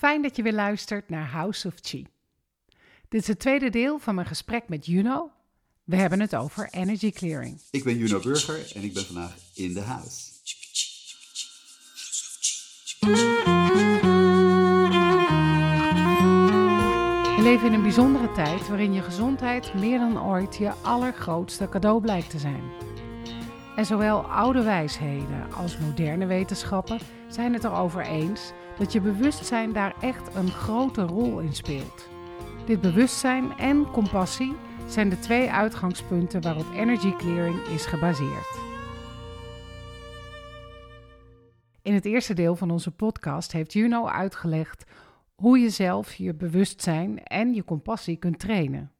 Fijn dat je weer luistert naar House of Chi. Dit is het tweede deel van mijn gesprek met Juno. We hebben het over energy clearing. Ik ben Juno Burger en ik ben vandaag in de huis. We leven in een bijzondere tijd waarin je gezondheid meer dan ooit je allergrootste cadeau blijkt te zijn. En zowel oude wijsheden als moderne wetenschappen zijn het erover eens dat je bewustzijn daar echt een grote rol in speelt. Dit bewustzijn en compassie zijn de twee uitgangspunten waarop energy clearing is gebaseerd. In het eerste deel van onze podcast heeft Juno uitgelegd hoe je zelf je bewustzijn en je compassie kunt trainen.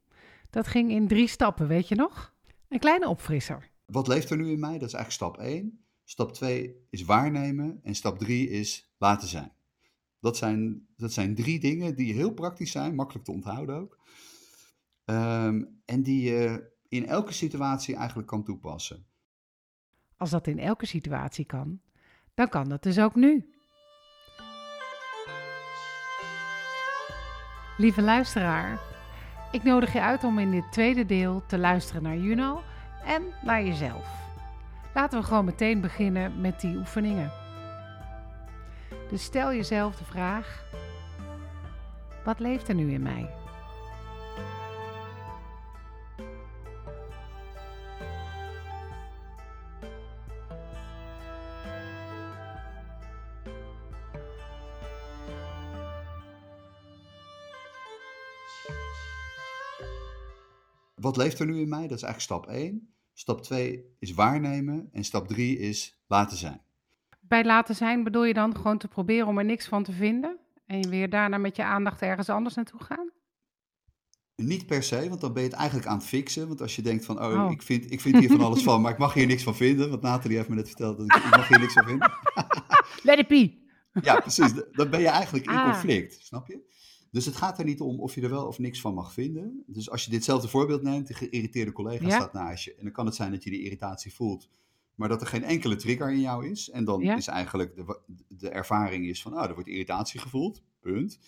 Dat ging in drie stappen, weet je nog? Een kleine opfrisser. Wat leeft er nu in mij? Dat is eigenlijk stap 1. Stap 2 is waarnemen en stap 3 is laten zijn. Dat zijn, dat zijn drie dingen die heel praktisch zijn, makkelijk te onthouden ook. Ehm, en die je in elke situatie eigenlijk kan toepassen. Als dat in elke situatie kan, dan kan dat dus ook nu. Lieve luisteraar, ik nodig je uit om in dit tweede deel te luisteren naar Juno en naar jezelf. Laten we gewoon meteen beginnen met die oefeningen. Dus stel jezelf de vraag: wat leeft er nu in mij? Wat leeft er nu in mij? Dat is eigenlijk stap 1. Stap 2 is waarnemen en stap 3 is laten zijn. Bij laten zijn bedoel je dan gewoon te proberen om er niks van te vinden en weer daarna met je aandacht ergens anders naartoe gaan? Niet per se, want dan ben je het eigenlijk aan het fixen. Want als je denkt van, oh, oh. Ik, vind, ik vind hier van alles van, maar ik mag hier niks van vinden. Want Nathalie heeft me net verteld dat ik, ik mag hier niks van vinden. Let it be. Ja, precies. Dan ben je eigenlijk in ah. conflict, snap je? Dus het gaat er niet om of je er wel of niks van mag vinden. Dus als je ditzelfde voorbeeld neemt, de geïrriteerde collega staat naast je. En dan kan het zijn dat je die irritatie voelt, maar dat er geen enkele trigger in jou is. En dan is eigenlijk de, de ervaring is van, oh, er wordt irritatie gevoeld, punt.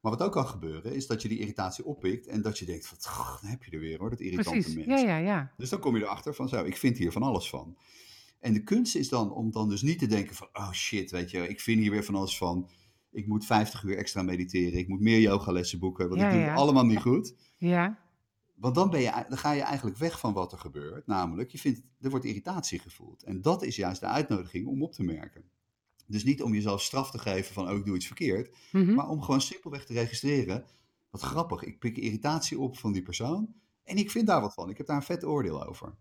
Maar wat ook kan gebeuren, is dat je die irritatie oppikt en dat je denkt van, dan heb je er weer hoor, dat irritante Precies. mens. Ja, ja, ja. Dus dan kom je erachter van, zo, ik vind hier van alles van. En de kunst is dan om dan dus niet te denken van, oh shit, weet je, ik vind hier weer van alles van ik moet 50 uur extra mediteren, ik moet meer yogalessen boeken, want ik doe het allemaal niet goed. Ja. Want dan, ben je, dan ga je eigenlijk weg van wat er gebeurt, namelijk je vindt, er wordt irritatie gevoeld. En dat is juist de uitnodiging om op te merken. Dus niet om jezelf straf te geven van, oh ik doe iets verkeerd, Mhm. maar om gewoon simpelweg te registreren, wat grappig, ik pik irritatie op van die persoon en ik vind daar wat van, ik heb daar een vet oordeel over.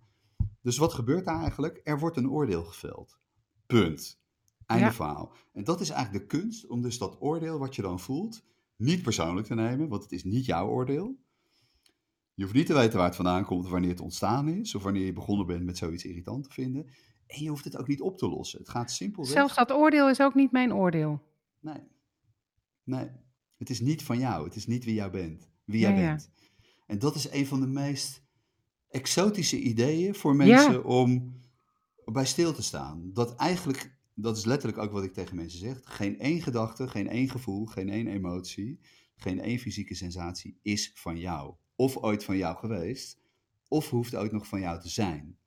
Dus wat gebeurt daar eigenlijk? Er wordt een oordeel geveld. Punt. Einde Ja. verhaal. En dat is eigenlijk de kunst om dus dat oordeel wat je dan voelt niet persoonlijk te nemen, want het is niet jouw oordeel. Je hoeft niet te weten waar het vandaan komt, wanneer het ontstaan is, of wanneer je begonnen bent met zoiets irritant te vinden. En je hoeft het ook niet op te lossen. Het gaat simpelweg. Zelfs dat oordeel is ook niet mijn oordeel. Nee. Nee. Het is niet van jou. Het is niet wie jij bent. Wie jij Ja, ja. bent. En dat is een van de meest exotische ideeën voor mensen om bij stil te staan. Dat eigenlijk, dat is letterlijk ook wat ik tegen mensen zeg. Geen één gedachte, geen één gevoel, geen één emotie, geen één fysieke sensatie is van jou. Of ooit van jou geweest, of hoeft ooit nog van jou te zijn.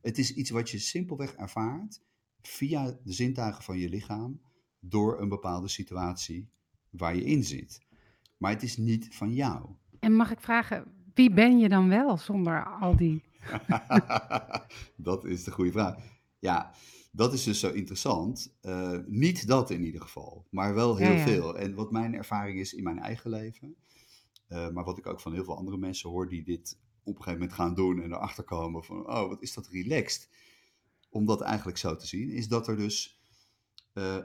Het is iets wat je simpelweg ervaart via de zintuigen van je lichaam door een bepaalde situatie waar je in zit. Maar het is niet van jou. En mag ik vragen, wie ben je dan wel zonder al die... dat is de goede vraag. Ja, dat is dus zo interessant. Eh, niet dat in ieder geval, maar wel heel Ja, ja. veel. En wat mijn ervaring is in mijn eigen leven, eh, maar wat ik ook van heel veel andere mensen hoor die dit op een gegeven moment gaan doen en erachter komen van, oh, wat is dat relaxed. Om dat eigenlijk zo te zien, is dat er dus eh,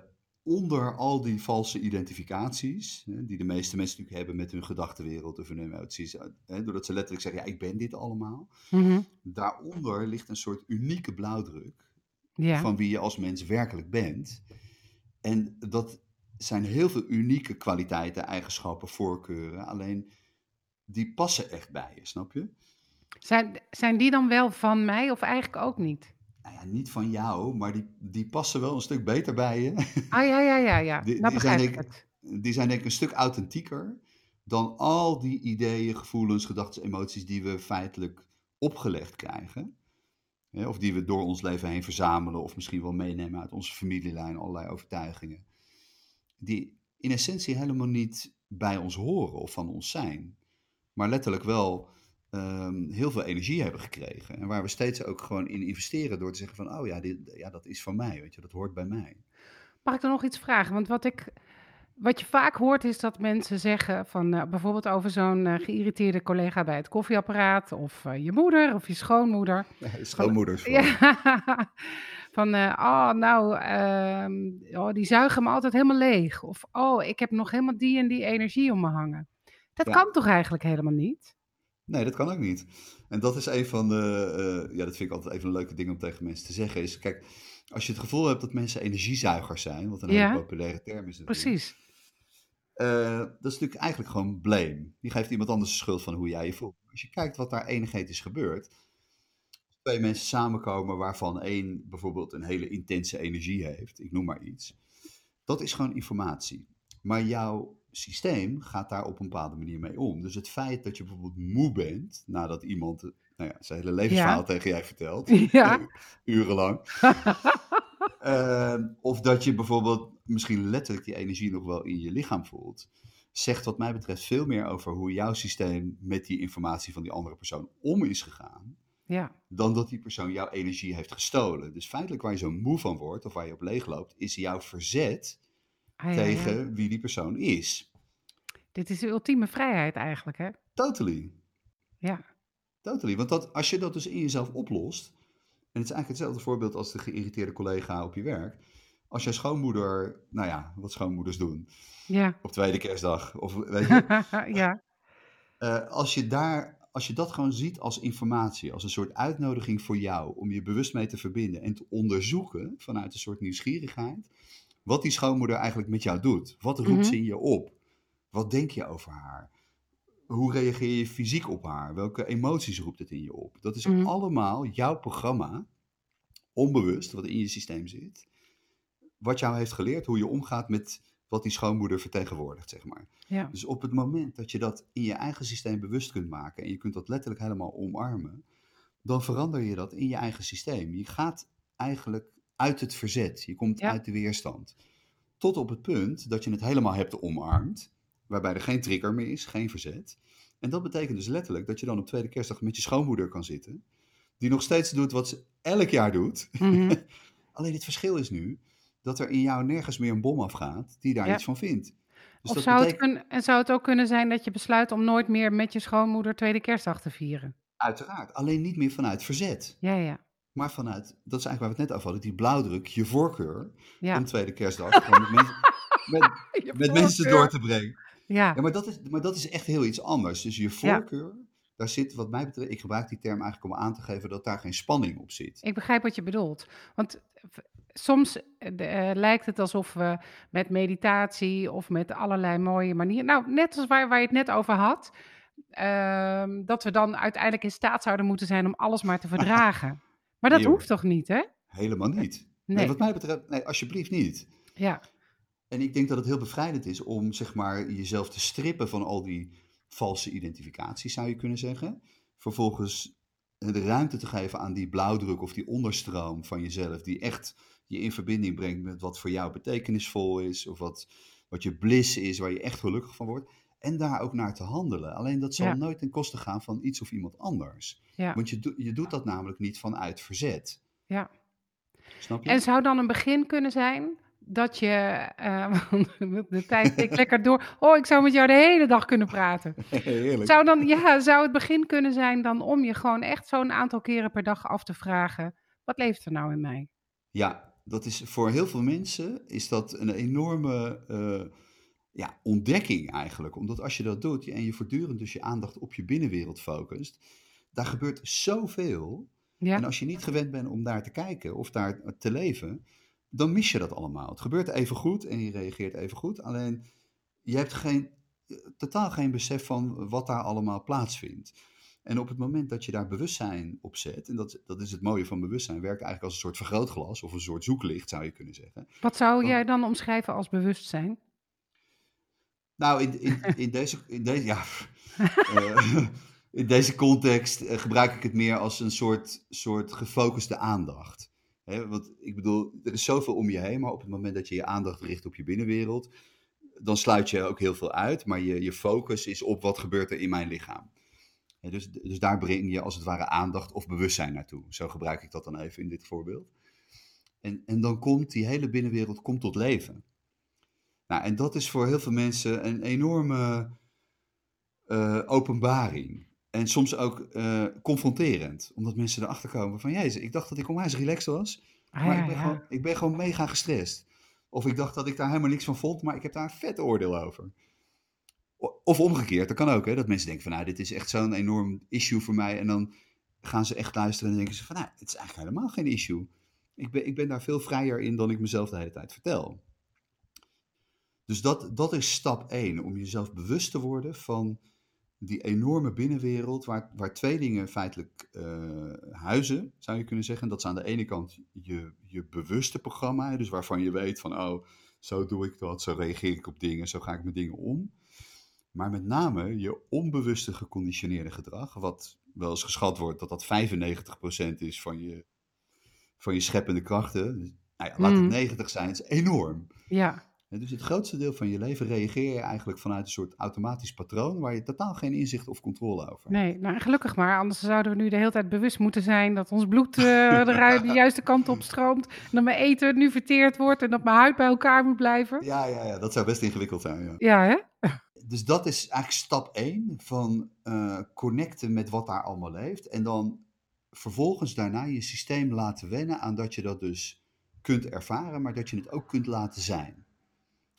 onder al die valse identificaties, hè, die de meeste mensen natuurlijk hebben met hun gedachtenwereld of hun emoties, eh, hè, doordat ze letterlijk zeggen, ja, ik ben dit allemaal. Mhm. Daaronder ligt een soort unieke blauwdruk Ja, van wie je als mens werkelijk bent. En dat zijn heel veel unieke kwaliteiten, eigenschappen, voorkeuren. Alleen die passen echt bij je, snap je? zijn, zijn die dan wel van mij of eigenlijk ook niet? Nou ja, niet van jou, maar die, die passen wel een stuk beter bij je. Ah ja, ja, ja, ja. Die- die zijn denk- het. die zijn denk ik een stuk authentieker dan al die ideeën, gevoelens, gedachten, emoties die we feitelijk opgelegd krijgen. of die we door ons leven heen verzamelen of misschien wel meenemen uit onze familielijn, allerlei overtuigingen. Die in essentie helemaal niet bij ons horen of van ons zijn. Maar letterlijk wel ehm, heel veel energie hebben gekregen. En waar we steeds ook gewoon in investeren door te zeggen van, oh ja, dit, ja dat is van mij, weet je, dat hoort bij mij. Mag ik er nog iets vragen? Want wat ik wat je vaak hoort is dat mensen zeggen van uh, bijvoorbeeld over zo'n uh, geïrriteerde collega bij het koffieapparaat of uh, je moeder of je schoonmoeder. Ja, schoonmoeders. Van, ja, van oh nou, ehm, oh, die zuigen me altijd helemaal leeg. Of oh, ik heb nog helemaal die en die energie om me hangen. Dat ja. kan toch eigenlijk helemaal niet? Nee, dat kan ook niet. En dat is een van de, ja, dat vind ik altijd even een leuke ding om tegen mensen te zeggen. Is kijk, als je het gevoel hebt dat mensen energiezuigers zijn, wat een ja. hele populaire term is. Natuurlijk, Precies uh, dat is natuurlijk eigenlijk gewoon blame. Die geeft iemand anders de schuld van hoe jij je voelt. Als je kijkt wat daar energetisch gebeurt. Twee mensen samenkomen waarvan één bijvoorbeeld een hele intense energie heeft. Ik noem maar iets. Dat is gewoon informatie. Maar jouw systeem gaat daar op een bepaalde manier mee om. Dus het feit dat je bijvoorbeeld moe bent nadat iemand nou ja, zijn hele levensverhaal ja. tegen jij vertelt. Ja. urenlang. uh, of dat je bijvoorbeeld misschien letterlijk die energie nog wel in je lichaam voelt, zegt wat mij betreft veel meer over hoe jouw systeem met die informatie van die andere persoon om is gegaan. Ja. Dan dat die persoon jouw energie heeft gestolen. Dus feitelijk waar je zo moe van wordt of waar je op leeg loopt, is jouw verzet ah, tegen wie die persoon is. Dit is de ultieme vrijheid eigenlijk, hè? Totally. Ja. Totally. Want dat, als je dat dus in jezelf oplost, en het is eigenlijk hetzelfde voorbeeld als de geïrriteerde collega op je werk als jij schoonmoeder, nou ja, wat schoonmoeders doen. Ja. Op tweede kerstdag. Of, weet je, ja. Uh, als, je daar, als je dat gewoon ziet als informatie, als een soort uitnodiging voor jou om je bewust mee te verbinden en te onderzoeken vanuit een soort nieuwsgierigheid, wat die schoonmoeder eigenlijk met jou doet. Wat roept mm ze in je op? Wat denk je over haar? Hoe reageer je fysiek op haar? Welke emoties roept het in je op? Dat is mm allemaal jouw programma, onbewust, wat in je systeem zit wat jou heeft geleerd, hoe je omgaat met wat die schoonmoeder vertegenwoordigt, zeg maar. Ja. Dus op het moment dat je dat in je eigen systeem bewust kunt maken en je kunt dat letterlijk helemaal omarmen, dan verander je dat in je eigen systeem. Je gaat eigenlijk uit het verzet, je komt uit de weerstand. Tot op het punt dat je het helemaal hebt omarmd, waarbij er geen trigger meer is, geen verzet. En dat betekent dus letterlijk dat je dan op tweede kerstdag met je schoonmoeder kan zitten, die nog steeds doet wat ze elk jaar doet. Mhm. Alleen het verschil is nu dat er in jou nergens meer een bom afgaat die daar iets van vindt. Dus of zou, het kunnen, en zou het ook kunnen zijn dat je besluit om nooit meer met je schoonmoeder tweede kerstdag te vieren? Uiteraard, alleen niet meer vanuit verzet. Ja, ja. Maar vanuit, dat is eigenlijk waar we het net over hadden, die blauwdruk, je voorkeur ja. om tweede kerstdag met, mensen, met, met mensen door te brengen. Ja. ja, maar, dat is, maar dat is echt heel iets anders. Dus je voorkeur, daar zit wat mij betreft, ik gebruik die term eigenlijk om aan te geven dat daar geen spanning op zit. Ik begrijp wat je bedoelt. Want soms uh, lijkt het alsof we met meditatie of met allerlei mooie manieren, nou net als waar, waar je het net over had, uh, dat we dan uiteindelijk in staat zouden moeten zijn om alles maar te verdragen. Maar dat hoeft toch niet, hè? Helemaal niet. Nee. nee. wat mij betreft, nee, alsjeblieft niet. Ja. En ik denk dat het heel bevrijdend is om zeg maar jezelf te strippen van al die valse identificaties, zou je kunnen zeggen. Vervolgens de ruimte te geven aan die blauwdruk of die onderstroom van jezelf, die echt je in verbinding brengt met wat voor jou betekenisvol is, of wat, wat je bliss is, waar je echt gelukkig van wordt. En daar ook naar te handelen. Alleen dat zal nooit ten koste gaan van iets of iemand anders. Want je, je doet dat namelijk niet vanuit verzet. Ja. Snap je? En zou dan een begin kunnen zijn dat je. Uh, de tijd ik lekker door. Oh, ik zou met jou de hele dag kunnen praten. Heerlijk. Zou, dan, ja, zou het begin kunnen zijn dan om je gewoon echt zo'n aantal keren per dag af te vragen: wat leeft er nou in mij? Ja, dat is voor heel veel mensen is dat een enorme uh, ja, ontdekking eigenlijk. Omdat als je dat doet en je voortdurend dus je aandacht op je binnenwereld focust, daar gebeurt zoveel. Ja. En als je niet gewend bent om daar te kijken of daar te leven, dan mis je dat allemaal. Het gebeurt even goed en je reageert even goed. Alleen je hebt geen, totaal geen besef van wat daar allemaal plaatsvindt. En op het moment dat je daar bewustzijn op zet, en dat, dat is het mooie van bewustzijn, werkt eigenlijk als een soort vergrootglas of een soort zoeklicht, zou je kunnen zeggen. Wat zou jij dan omschrijven als bewustzijn? Nou, in, in, in, deze, in, deze, ja, uh, in deze context uh, gebruik ik het meer als een soort, soort gefocuste aandacht. Hè, want ik bedoel, er is zoveel om je heen, maar op het moment dat je je aandacht richt op je binnenwereld, dan sluit je ook heel veel uit, maar je, je focus is op wat gebeurt er in mijn lichaam. Dus, dus daar breng je als het ware aandacht of bewustzijn naartoe. Zo gebruik ik dat dan even in dit voorbeeld. En, en dan komt die hele binnenwereld komt tot leven. Nou, en dat is voor heel veel mensen een enorme uh, openbaring. En soms ook uh, confronterend, omdat mensen erachter komen van, jezus, ik dacht dat ik onwijs relaxed was, ah, maar ja, ik, ben ja. gewoon, ik ben gewoon mega gestrest. Of ik dacht dat ik daar helemaal niks van vond, maar ik heb daar een vet oordeel over. Of omgekeerd, dat kan ook, hè, dat mensen denken van, nou, dit is echt zo'n enorm issue voor mij. En dan gaan ze echt luisteren en denken ze van, nou, het is eigenlijk helemaal geen issue. Ik ben, ik ben daar veel vrijer in dan ik mezelf de hele tijd vertel. Dus dat, dat is stap 1, om jezelf bewust te worden van die enorme binnenwereld, waar, waar twee dingen feitelijk uh, huizen, zou je kunnen zeggen. Dat is aan de ene kant je, je bewuste programma, dus waarvan je weet van, oh, zo doe ik dat, zo reageer ik op dingen, zo ga ik met dingen om. Maar met name je onbewuste geconditioneerde gedrag, wat wel eens geschat wordt dat dat 95% is van je, van je scheppende krachten. Nou ja, laat het 90 mm. zijn, het is enorm. Ja. Dus het grootste deel van je leven reageer je eigenlijk vanuit een soort automatisch patroon waar je totaal geen inzicht of controle over hebt. Nee, nou gelukkig maar, anders zouden we nu de hele tijd bewust moeten zijn dat ons bloed uh, de, juiste kant op stroomt. En dat mijn eten nu verteerd wordt en dat mijn huid bij elkaar moet blijven. Ja, ja, ja dat zou best ingewikkeld zijn. Ja, ja hè? Dus dat is eigenlijk stap 1 van uh, connecten met wat daar allemaal leeft. En dan vervolgens daarna je systeem laten wennen aan dat je dat dus kunt ervaren, maar dat je het ook kunt laten zijn.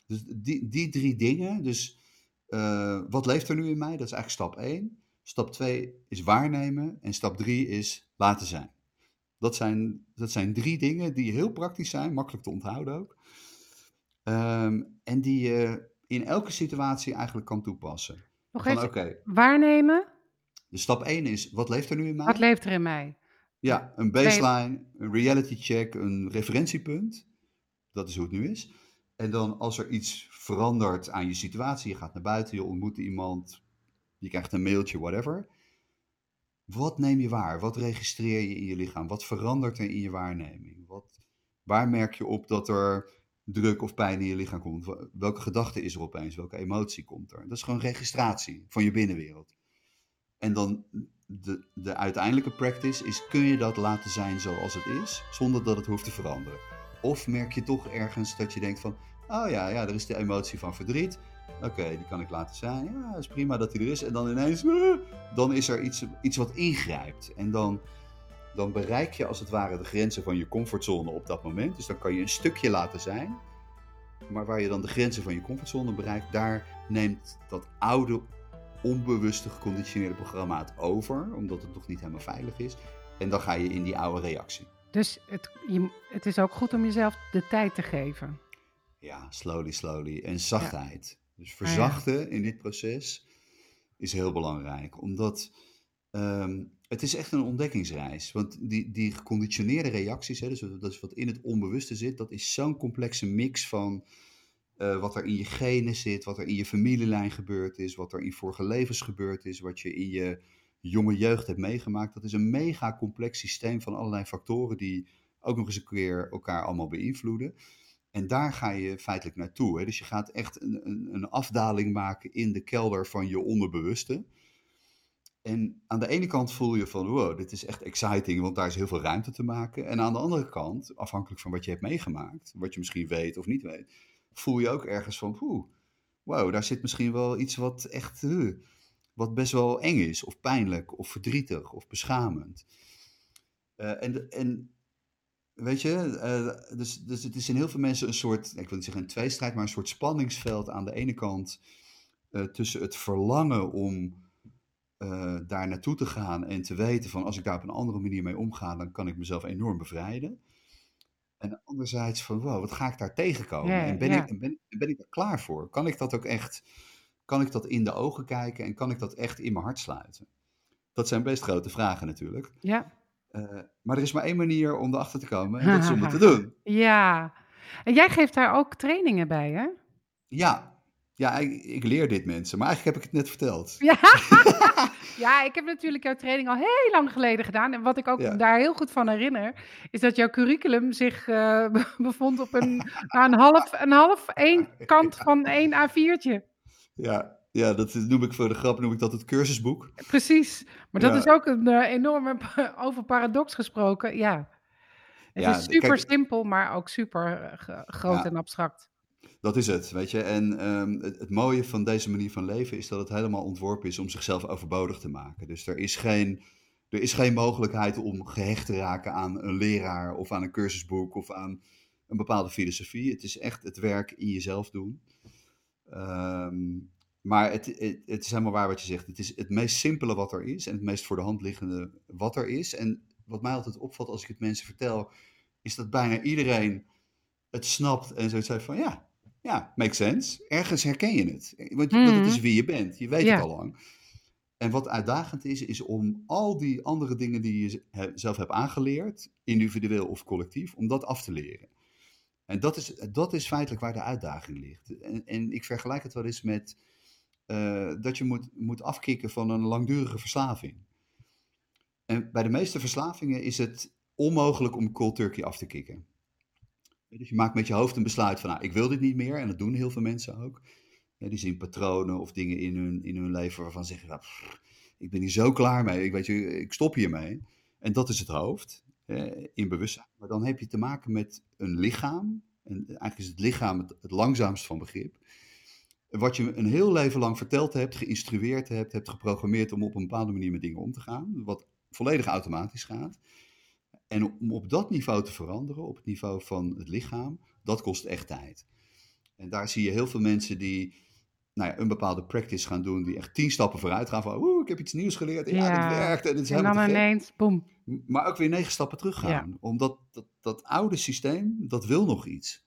Dus die, die drie dingen, dus uh, wat leeft er nu in mij? Dat is eigenlijk stap 1. Stap 2 is waarnemen en stap 3 is laten zijn. Dat zijn, dat zijn drie dingen die heel praktisch zijn, makkelijk te onthouden ook. Um, en die je in elke situatie eigenlijk kan toepassen. Nog even, okay, waarnemen? Dus stap 1 is, wat leeft er nu in mij? Wat leeft er in mij? Ja, een baseline, een reality check, een referentiepunt. Dat is hoe het nu is. En dan als er iets verandert aan je situatie, je gaat naar buiten, je ontmoet iemand, je krijgt een mailtje, whatever. Wat neem je waar? Wat registreer je in je lichaam? Wat verandert er in je waarneming? Wat, waar merk je op dat er druk of pijn in je lichaam komt? Welke gedachte is er opeens? Welke emotie komt er? Dat is gewoon registratie van je binnenwereld. En dan de, de uiteindelijke practice is, kun je dat laten zijn zoals het is, zonder dat het hoeft te veranderen? Of merk je toch ergens dat je denkt van, oh ja, ja, er is de emotie van verdriet. Oké, die kan ik laten zijn. Ja, is prima dat die er is. En dan ineens, uh, dan is er iets, iets wat ingrijpt. En dan, dan bereik je als het ware de grenzen van je comfortzone op dat moment. Dus dan kan je een stukje laten zijn. Maar waar je dan de grenzen van je comfortzone bereikt, daar neemt dat oude, onbewuste geconditioneerde programma het over. Omdat het nog niet helemaal veilig is. En dan ga je in die oude reactie. Dus het, je, het is ook goed om jezelf de tijd te geven. Ja, slowly, slowly. En zachtheid. Dus ah, verzachten in dit proces is heel belangrijk. Omdat ehm, het is echt een ontdekkingsreis. Want die, die geconditioneerde reacties, hè, dus dat is wat in het onbewuste zit, dat is zo'n complexe mix van uh, wat er in je genen zit, wat er in je familielijn gebeurd is, wat er in vorige levens gebeurd is, wat je in je jonge jeugd hebt meegemaakt. Dat is een mega complex systeem van allerlei factoren die ook nog eens een keer elkaar allemaal beïnvloeden. En daar ga je feitelijk naartoe. Hè? Dus je gaat echt een, een, afdaling maken in de kelder van je onderbewuste. En aan de ene kant voel je van, wow, dit is echt exciting, want daar is heel veel ruimte te maken. En aan de andere kant, afhankelijk van wat je hebt meegemaakt, wat je misschien weet of niet weet, voel je ook ergens van, wow, daar zit misschien wel iets wat echt, wat best wel eng is, of pijnlijk, of verdrietig, of beschamend. Uh, en, en weet je, uh, dus, dus het is in heel veel mensen een soort, ik wil niet zeggen een tweestrijd, maar een soort spanningsveld aan de ene kant uh, tussen het verlangen om daar naartoe te gaan en te weten van als ik daar op een andere manier mee omga, dan kan ik mezelf enorm bevrijden. En anderzijds van, wow, wat ga ik daar tegenkomen? En ben, ja. ik, ben, ben ik er klaar voor? Kan ik dat ook echt kan ik dat in de ogen kijken en kan ik dat echt in mijn hart sluiten? Dat zijn best grote vragen natuurlijk. Ja. Uh, maar er is maar één manier om erachter te komen en dat is om het te doen. Ja. En jij geeft daar ook trainingen bij, hè? Ja. Ja, ik, ik, leer dit mensen, maar eigenlijk heb ik het net verteld. Ja, ja ik heb natuurlijk jouw training al heel lang geleden gedaan. En wat ik ook daar heel goed van herinner, is dat jouw curriculum zich uh, bevond op een, een half, een half één kant van één A4'tje. Ja, ja, dat noem ik voor de grap, noem ik dat het cursusboek. Precies, maar dat is ook een uh, enorme, over paradox gesproken, ja. Het ja, is super simpel, maar ook super uh, groot ja. en abstract. Dat is het, weet je. En um, het, het, mooie van deze manier van leven is dat het helemaal ontworpen is om zichzelf overbodig te maken. Dus er is geen, er is geen mogelijkheid om gehecht te raken aan een leraar of aan een cursusboek of aan een bepaalde filosofie. Het is echt het werk in jezelf doen. Um, maar het, het, het, is helemaal waar wat je zegt. Het is het meest simpele wat er is en het meest voor de hand liggende wat er is. En wat mij altijd opvalt als ik het mensen vertel, is dat bijna iedereen het snapt en zoiets zegt van ja, ja, makes sense. Ergens herken je het. Want, mm. het is mhm. wie je bent. Je weet het al lang. En wat uitdagend is, is om al die andere dingen die je zelf hebt aangeleerd, individueel of collectief, om dat af te leren. En dat is, dat is feitelijk waar de uitdaging ligt. En, en ik vergelijk het wel eens met uh, dat je moet, moet afkicken van een langdurige verslaving. En bij de meeste verslavingen is het onmogelijk om cold turkey af te kicken. Dus je maakt met je hoofd een besluit van, nou, ik wil dit niet meer. En dat doen heel veel mensen ook. die zien patronen of dingen in hun, in hun leven waarvan ze zeggen, nou, ik ben hier zo klaar mee. Ik, weet je, ik stop hiermee. En dat is het hoofd, in bewustzijn. Maar dan heb je te maken met een lichaam. En eigenlijk is het lichaam het, het langzaamst van begrip wat je een heel leven lang verteld hebt, geïnstrueerd hebt, hebt geprogrammeerd om op een bepaalde manier met dingen om te gaan, wat volledig automatisch gaat. En om op dat niveau te veranderen, op het niveau van het lichaam, dat kost echt tijd. En daar zie je heel veel mensen die nou ja, een bepaalde practice gaan doen, die echt tien stappen vooruit gaan van, oeh, ik heb iets nieuws geleerd, ja, ja het werkt. En, het is en dan ineens, boem. Maar ook weer negen stappen terug gaan. Omdat dat, dat oude systeem, dat wil nog iets.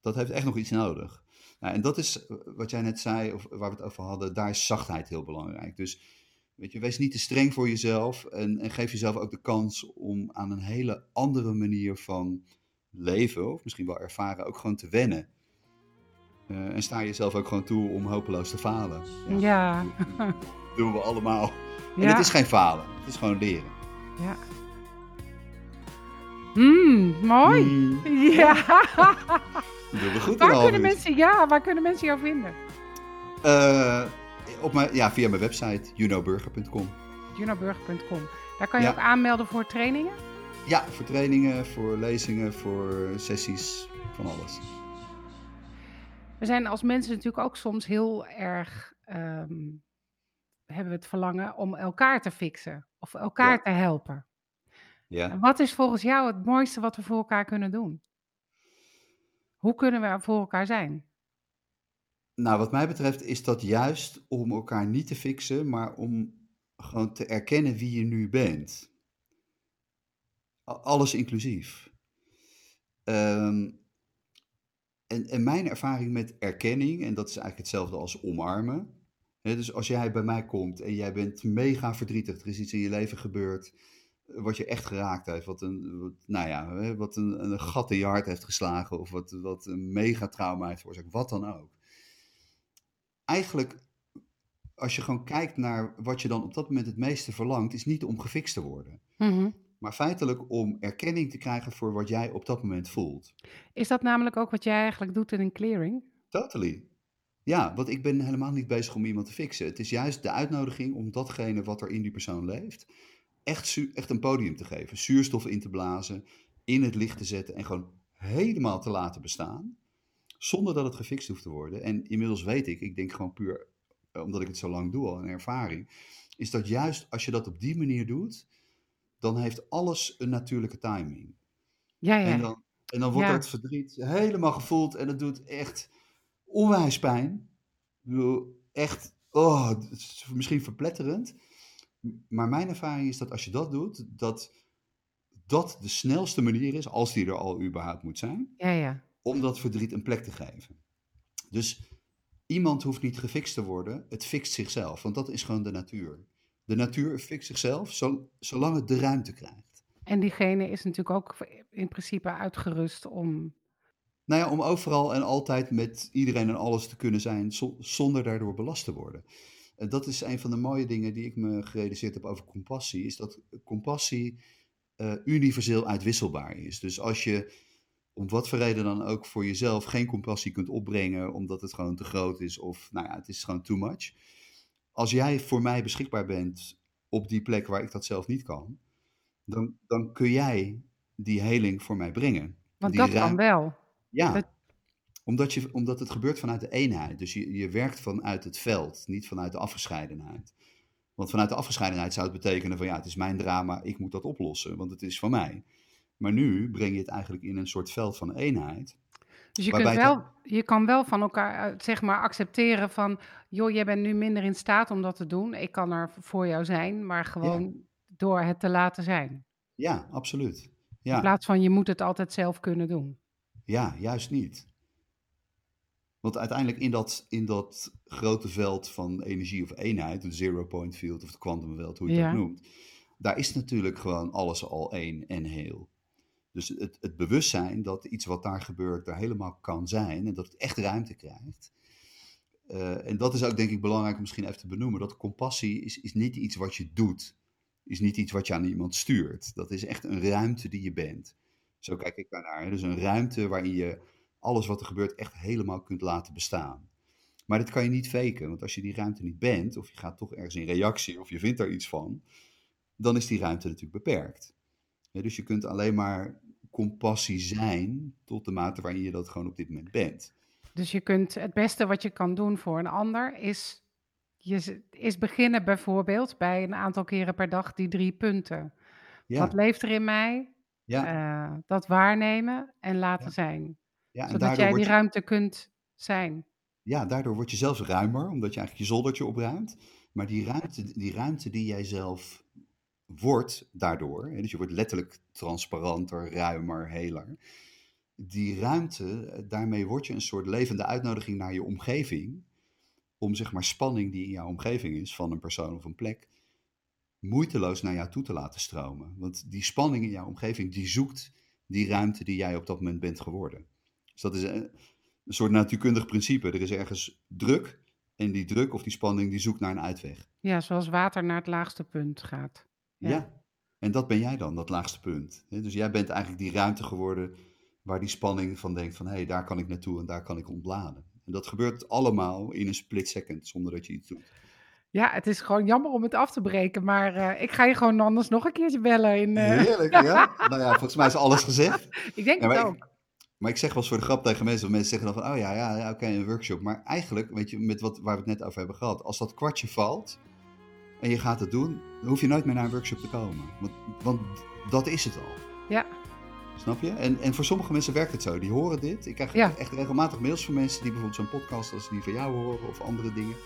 Dat heeft echt nog iets nodig. Nou, en dat is eh, wat jij net zei, of waar we het over hadden, daar is zachtheid heel belangrijk. Dus weet je, wees niet te streng voor jezelf en, en geef jezelf ook de kans om aan een hele andere manier van leven, of misschien wel ervaren, ook gewoon te wennen. Uh, en sta jezelf ook gewoon toe om hopeloos te falen. Ja. ja. doen we allemaal. En het is geen falen, het is gewoon leren. Ja. Mm, mooi. Mm. Ja. goed waar kunnen mensen, Ja, waar kunnen mensen jou vinden? Uh, op mijn, ja, via mijn website, junnoburger.com. junnoburger.com. Daar kan je ook aanmelden voor trainingen? Ja, voor trainingen, voor lezingen, voor sessies, van alles. We zijn als mensen natuurlijk ook soms heel erg... Um, hebben we het verlangen om elkaar te fixen. Of elkaar te helpen. Ja. wat is volgens jou het mooiste wat we voor elkaar kunnen doen? Hoe kunnen we voor elkaar zijn? Nou, wat mij betreft is dat juist om elkaar niet te fixen, maar om gewoon te erkennen wie je nu bent. Alles inclusief. Ehm, en, en, mijn ervaring met erkenning, en dat is eigenlijk hetzelfde als omarmen. Dus als jij bij mij komt en jij bent mega verdrietig, er is iets in je leven gebeurd wat je echt geraakt heeft. Wat een, nou ja, wat een, een gat in je hart heeft geslagen. Of wat, wat een mega trauma heeft veroorzaakt. Wat dan ook. Eigenlijk, als je gewoon kijkt naar wat je dan op dat moment het meeste verlangt, is niet om gefixt te worden. Mhm. Maar feitelijk om erkenning te krijgen voor wat jij op dat moment voelt. Is dat namelijk ook wat jij eigenlijk doet in een clearing? Totally. Ja, want ik ben helemaal niet bezig om iemand te fixen. Het is juist de uitnodiging om datgene wat er in die persoon leeft, echt, echt een podium te geven. Zuurstof in te blazen, in het licht te zetten en gewoon helemaal te laten bestaan. Zonder dat het gefixt hoeft te worden. En inmiddels weet ik, ik denk gewoon puur eh, omdat ik het zo lang doe al, een ervaring. Is dat juist als je dat op die manier doet, dan heeft alles een natuurlijke timing. Ja, ja. En dan, en dan wordt dat verdriet helemaal gevoeld en het doet echt onwijs pijn. Ik bedoel, echt, oh, misschien verpletterend. Maar mijn ervaring is dat als je dat doet, dat dat de snelste manier is, als die er al überhaupt moet zijn, ja, ja. om dat verdriet een plek te geven. Dus iemand hoeft niet gefixt te worden, het fixt zichzelf, want dat is gewoon de natuur. De natuur fixt zichzelf zolang het de ruimte krijgt. En diegene is natuurlijk ook in principe uitgerust om Nou ja, om overal en altijd met iedereen en alles te kunnen zijn zonder daardoor belast te worden. En dat is een van de mooie dingen die ik me gerealiseerd heb over compassie, is dat compassie uh, universeel uitwisselbaar is. Dus als je om wat voor reden dan ook voor jezelf geen compassie kunt opbrengen, omdat het gewoon te groot is of nou ja, het is gewoon too much. Als jij voor mij beschikbaar bent op die plek waar ik dat zelf niet kan, dan, dan kun jij die heling voor mij brengen. Want dat kan wel. Ja, omdat, je, omdat het gebeurt vanuit de eenheid. Dus je, je werkt vanuit het veld, niet vanuit de afgescheidenheid. Want vanuit de afgescheidenheid zou het betekenen van ja, het is mijn drama, ik moet dat oplossen, want het is van mij. Maar nu breng je het eigenlijk in een soort veld van eenheid. Dus je, kunt wel, je kan wel van elkaar, eh, zeg maar, accepteren van, joh, jij bent nu minder in staat om dat te doen. Ik kan er voor jou zijn, maar gewoon door het te laten zijn. Ja, absoluut. Ja. In plaats van je moet het altijd zelf kunnen doen. Ja, juist niet. Want uiteindelijk in dat, in dat grote veld van energie of eenheid, het zero point field of het quantumveld, hoe je het noemt, daar is natuurlijk gewoon alles al één en heel. Dus het, het bewustzijn dat iets wat daar gebeurt daar helemaal kan zijn en dat het echt ruimte krijgt. Uh, en dat is ook denk ik belangrijk om misschien even te benoemen. Dat compassie is, is niet iets wat je doet. Is niet iets wat je aan iemand stuurt. Dat is echt een ruimte die je bent. Zo kijk ik daarnaar. Dus een ruimte waarin je alles wat er gebeurt echt helemaal kunt laten bestaan. Maar dat kan je niet faken, want als je die ruimte niet bent, of je gaat toch ergens in reactie, of je vindt daar iets van, dan is die ruimte natuurlijk beperkt. dus je kunt alleen maar compassie zijn tot de mate waarin je dat gewoon op dit moment bent. Dus je kunt het beste wat je kan doen voor een ander is, je, is beginnen bijvoorbeeld bij een aantal keren per dag die drie punten. Ja. Wat leeft er in mij? Ja. Uh, dat waarnemen en laten zijn. Ja, Zodat jij die ruimte kunt zijn. Ja, daardoor word je zelfs ruimer, omdat je eigenlijk je zoldertje opruimt. Maar die ruimte, die ruimte die jij zelf wordt daardoor, dus je wordt letterlijk transparanter, ruimer, heler. Die ruimte, daarmee word je een soort levende uitnodiging naar je omgeving. Om zeg maar spanning die in jouw omgeving is, van een persoon of een plek, moeiteloos naar jou toe te laten stromen. Want die spanning in jouw omgeving, die zoekt die ruimte die jij op dat moment bent geworden. Dus dat is een, een soort natuurkundig principe. Er is ergens druk en die druk of die spanning die zoekt naar een uitweg. Ja, zoals water naar het laagste punt gaat. Ja, en dat ben jij dan, dat laagste punt. Dus jij bent eigenlijk die ruimte geworden waar die spanning van denkt van hé, hey, daar kan ik naartoe en daar kan ik ontladen. En dat gebeurt allemaal in een split second zonder dat je iets doet. Ja, het is gewoon jammer om het af te breken, maar uh, ik ga je gewoon anders nog een keertje bellen. In, uh... Heerlijk, ja. nou ja, volgens mij is alles gezegd. ik denk het ook. Maar ik zeg wel eens voor de grap tegen mensen, mensen zeggen dan van, oh ja, ja, ja oké, een workshop. Maar eigenlijk, weet je, met wat, waar we het net over hebben gehad, als dat kwartje valt en je gaat het doen, dan hoef je nooit meer naar een workshop te komen. Want, want dat is het al. Ja. Snap je? En, en voor sommige mensen werkt het zo. Die horen dit. Ik krijg echt regelmatig mails van mensen die bijvoorbeeld zo'n podcast als die van jou horen of andere dingen.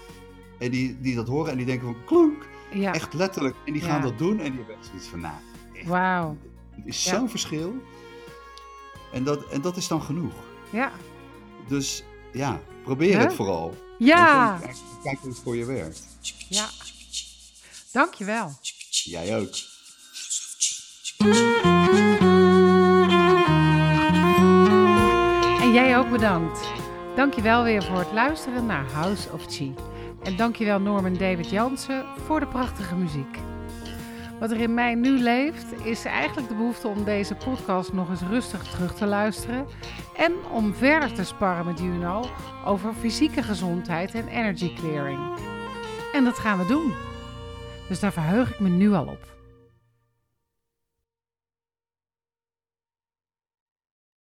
En die, die dat horen en die denken van klonk. Ja. Echt letterlijk. En die gaan dat doen en die hebben zoiets van, nou, Wauw. Het is zo'n verschil. En dat, en dat is dan genoeg. Ja. Dus ja, probeer het vooral. Ja. Kijk, kijk hoe het voor je werkt. Ja. Dankjewel. Jij ook. En jij ook bedankt. Dankjewel weer voor het luisteren naar House of Chi. En dankjewel Norman David Jansen voor de prachtige muziek. Wat er in mij nu leeft, is eigenlijk de behoefte om deze podcast nog eens rustig terug te luisteren. En om verder te sparren met Juno over fysieke gezondheid en energy clearing. En dat gaan we doen. Dus daar verheug ik me nu al op.